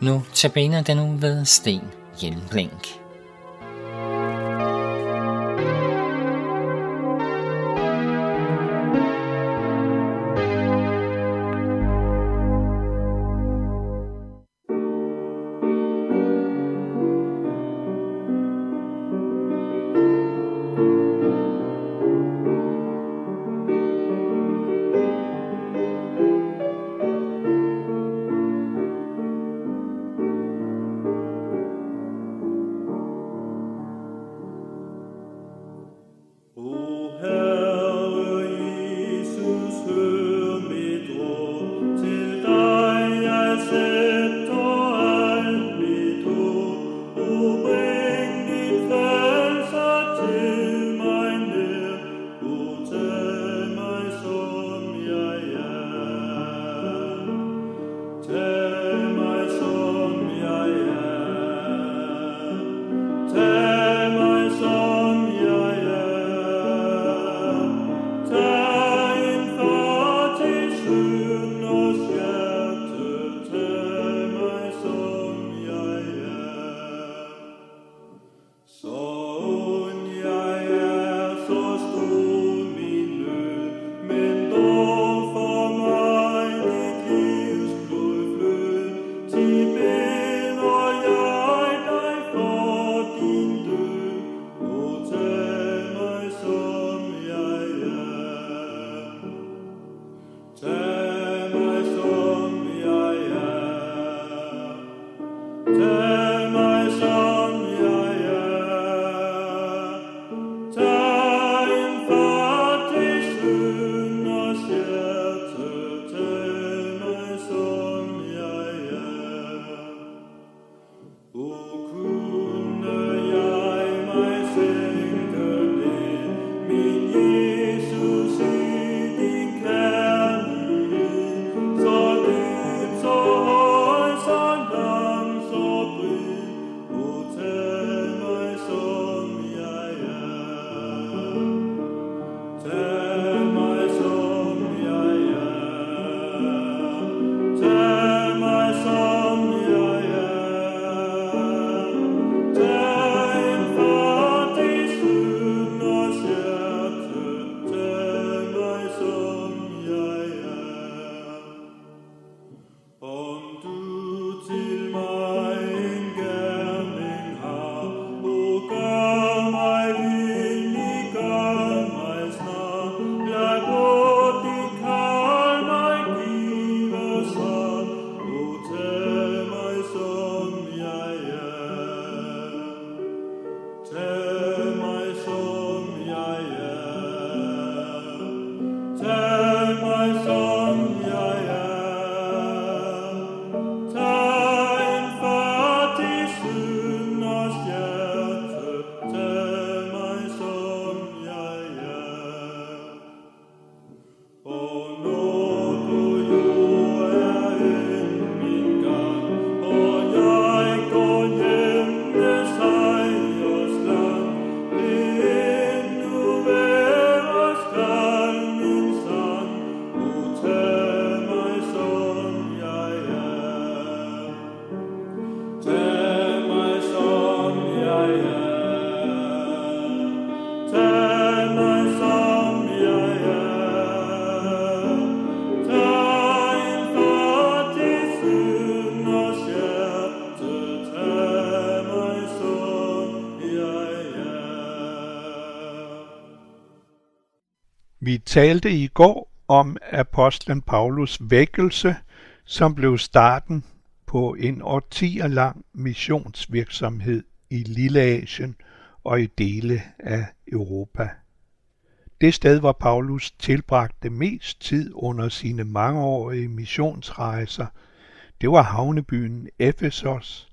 Nu tabiner den nu ved Sten Hjelmblink. Vi talte i går om apostlen Paulus vækkelse, som blev starten på en årtier lang missionsvirksomhed i Lilleasien og i dele af Europa. Det sted, hvor Paulus tilbragte mest tid under sine mangeårige missionsrejser, det var havnebyen Efesos,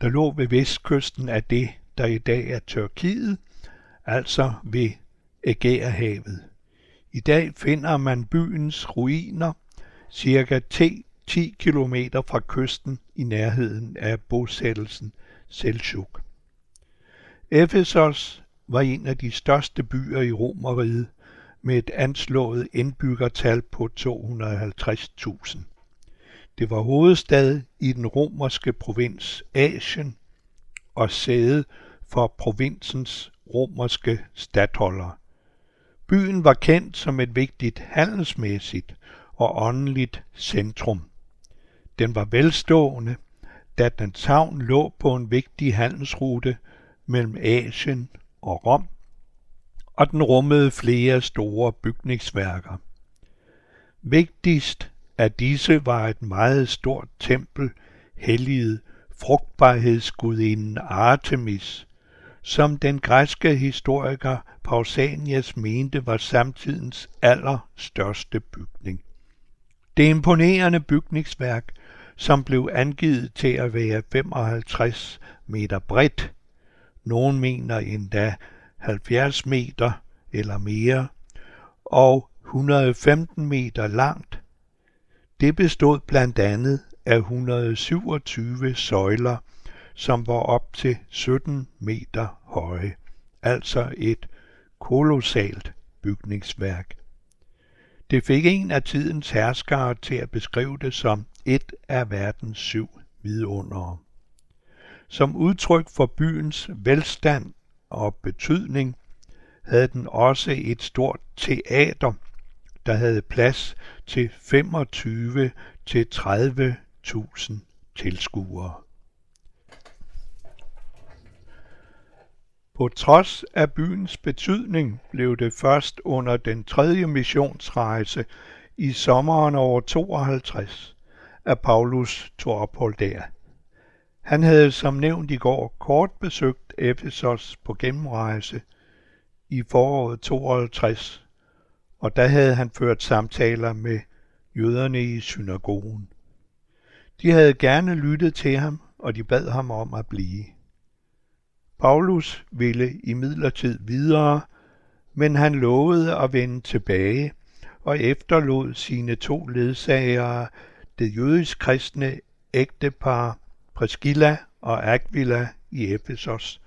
der lå ved vestkysten af det, der i dag er Tyrkiet, altså ved Ægæerhavet. I dag finder man byens ruiner cirka 10 km fra kysten i nærheden af bosættelsen Seljuk. Efesos var en af de største byer i Romerriget med et anslået indbyggertal på 250.000. Det var hovedstad i den romerske provins Asien og sæde for provinsens romerske stattholder. Byen var kendt som et vigtigt handelsmæssigt og åndeligt centrum. Den var velstående, da dens havn lå på en vigtig handelsrute mellem Asien og Rom, og den rummede flere store bygningsværker. Vigtigst af disse var et meget stort tempel, helliget frugtbarhedsgudinden Artemis, som den græske historiker Pausanias mente var samtidens allerstørste bygning. Det imponerende bygningsværk, som blev angivet til at være 55 meter bredt, nogen mener endda 70 meter eller mere, og 115 meter langt. Det bestod blandt andet af 127 søjler, som var op til 17 meter høje, altså et kolossalt bygningsværk. Det fik en af tidens herskere til at beskrive det som et af verdens syv vidundere. Som udtryk for byens velstand og betydning havde den også et stort teater, der havde plads til 25 til 30.000 tilskuere. På trods af byens betydning blev det først under den tredje missionsrejse i sommeren år 52, at Paulus tog ophold der. Han havde som nævnt i går kort besøgt Efesos på gennemrejse i foråret 52, og der havde han ført samtaler med jøderne i synagogen. De havde gerne lyttet til ham, og de bad ham om at blive. Paulus ville imidlertid videre, men han lovede at vende tilbage og efterlod sine to ledsagere, det jødisk kristne ægtepar Priscilla og Aquila i Efesos,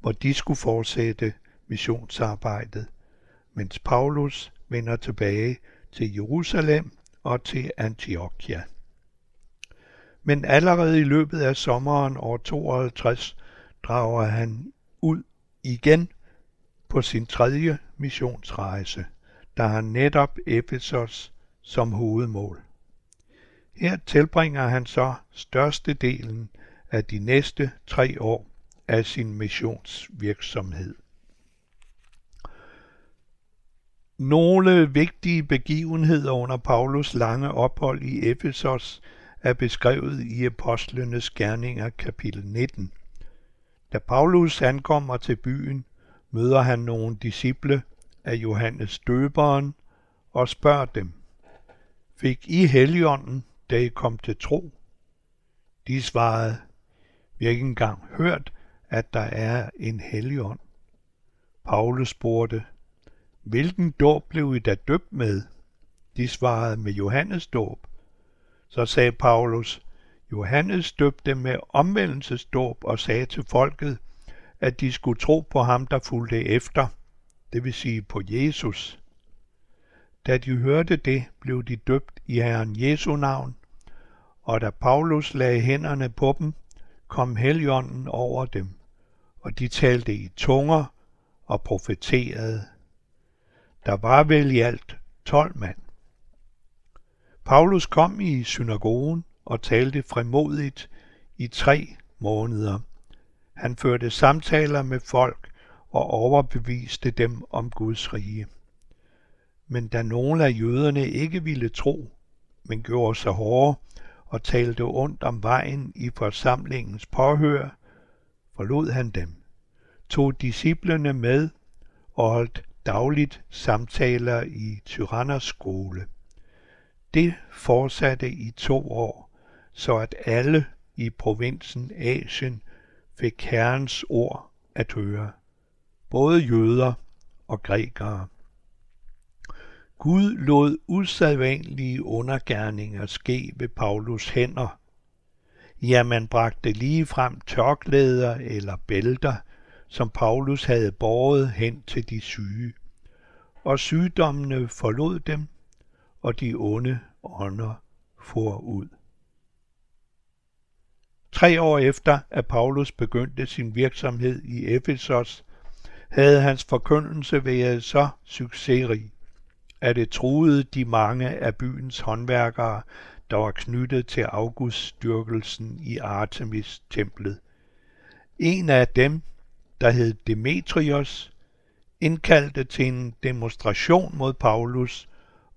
hvor de skulle fortsætte missionsarbejdet, mens Paulus vender tilbage til Jerusalem og til Antiochia. Men allerede i løbet af sommeren år 52 drager han ud igen på sin tredje missionsrejse, der har netop Efesos som hovedmål. Her tilbringer han så størstedelen af de næste tre år af sin missionsvirksomhed. Nogle vigtige begivenheder under Paulus lange ophold i Efesos er beskrevet i Apostlenes Gerninger kapitel 19. Da Paulus ankommer til byen, møder han nogle disciple af Johannes døberen og spørger dem, Fik I heligånden, da I kom til tro? De svarede, vi har ikke engang hørt, at der er en helligånd. Paulus spurgte, hvilken dåb blev I da døbt med? De svarede med Johannes dåb. Så sagde Paulus, Johannes døbte med omvendelsesdåb og sagde til folket, at de skulle tro på ham, der fulgte efter, det vil sige på Jesus. Da de hørte det, blev de døbt i Herren Jesu navn, og da Paulus lagde hænderne på dem, kom Helligånden over dem, og de talte i tunger og profeterede. Der var vel i alt tolv mand. Paulus kom i synagogen og talte frimodigt i tre måneder. Han førte samtaler med folk og overbeviste dem om Guds rige. Men da nogle af jøderne ikke ville tro, men gjorde sig hårde og talte ondt om vejen i forsamlingens påhør, forlod han dem, tog disciplene med og holdt dagligt samtaler i Tyranners skole. Det fortsatte i to år, så at alle i provinsen Asien fik Herrens ord at høre, både jøder og grækere. Gud lod usædvanlige undergærninger ske ved Paulus hænder. Ja, man bragte lige frem tørklæder eller bælter, som Paulus havde båret hen til de syge. Og sygdommene forlod dem, og de onde ånder for ud. Tre år efter, at Paulus begyndte sin virksomhed i Efesos, havde hans forkyndelse været så succesrig, at det truede de mange af byens håndværkere, der var knyttet til augustdyrkelsen i Artemis-templet. En af dem, der hed Demetrios, indkaldte til en demonstration mod Paulus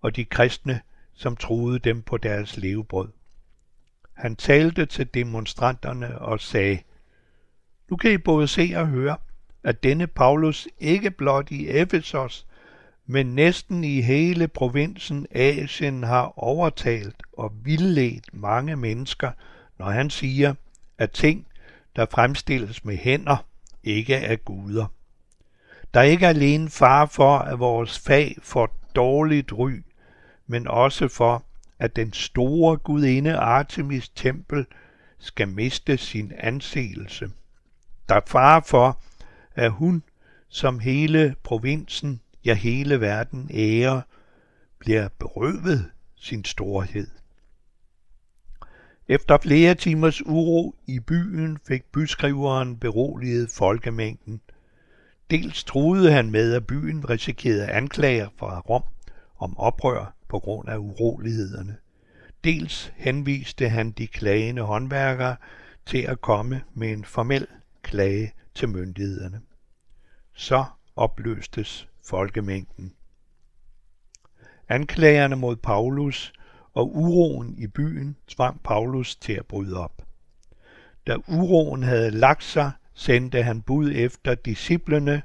og de kristne, som troede dem på deres levebrød. Han talte til demonstranterne og sagde, Nu kan I både se og høre, at denne Paulus ikke blot i Efesos, men næsten i hele provinsen Asien har overtalt og vildledt mange mennesker, når han siger, at ting, der fremstilles med hænder, ikke er guder. Der er ikke alene far for, at vores fag får dårligt ry, men også for, at den store gudinde Artemis tempel skal miste sin anseelse. Der er far for, at hun, som hele provinsen, ja hele verden ærer, bliver berøvet sin storhed. Efter flere timers uro i byen fik byskriveren beroliget folkemængden. Dels troede han med, at byen risikerede anklager fra Rom om oprør på grund af urolighederne. Dels henviste han de klagende håndværkere til at komme med en formel klage til myndighederne. Så opløstes folkemængden. Anklagerne mod Paulus og uroen i byen tvang Paulus til at bryde op. Da uroen havde lagt sig, sendte han bud efter disciplene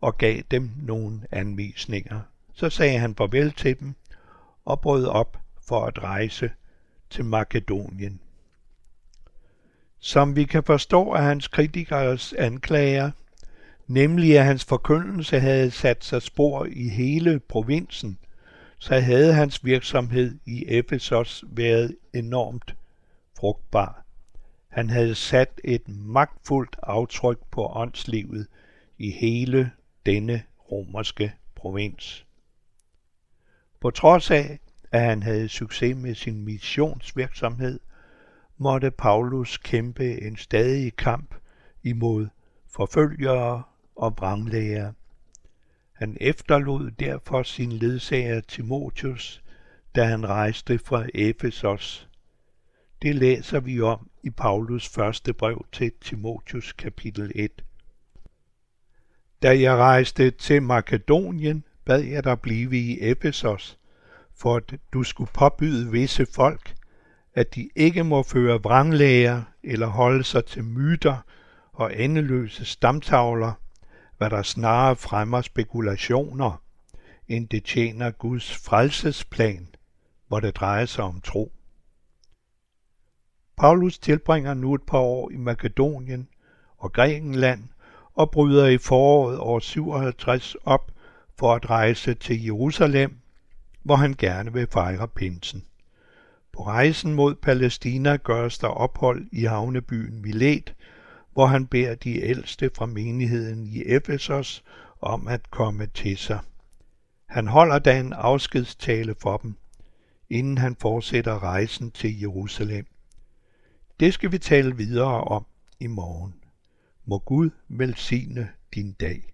og gav dem nogle anvisninger. Så sagde han farvel til dem og brød op for at rejse til Makedonien. Som vi kan forstå af hans kritikers anklager, nemlig at hans forkyndelse havde sat sig spor i hele provinsen, så havde hans virksomhed i Efesos været enormt frugtbar. Han havde sat et magtfuldt aftryk på åndslivet i hele denne romerske provins. På trods af, at han havde succes med sin missionsvirksomhed, måtte Paulus kæmpe en stadig kamp imod forfølgere og vranglæger. Han efterlod derfor sin ledsager Timotius, da han rejste fra Efesos. Det læser vi om i Paulus første brev til Timotius kapitel 1. Da jeg rejste til Makedonien, bad jeg dig blive i Efesos, for at du skulle påbyde visse folk, at de ikke må føre vranglæger eller holde sig til myter og endeløse stamtavler, hvad der snarere fremmer spekulationer, end det tjener Guds frelsesplan, hvor det drejer sig om tro. Paulus tilbringer nu et par år i Makedonien og Grækenland og bryder i foråret år 57 op for at rejse til Jerusalem, hvor han gerne vil fejre pinsen. På rejsen mod Palæstina gøres der ophold i havnebyen Milet, hvor han beder de ældste fra menigheden i Efesos om at komme til sig. Han holder da en afskedstale for dem, inden han fortsætter rejsen til Jerusalem. Det skal vi tale videre om i morgen. Må Gud velsigne din dag.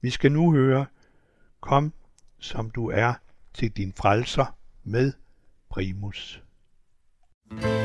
Vi skal nu høre, Kom, som du er, til din frelser med primus. thank you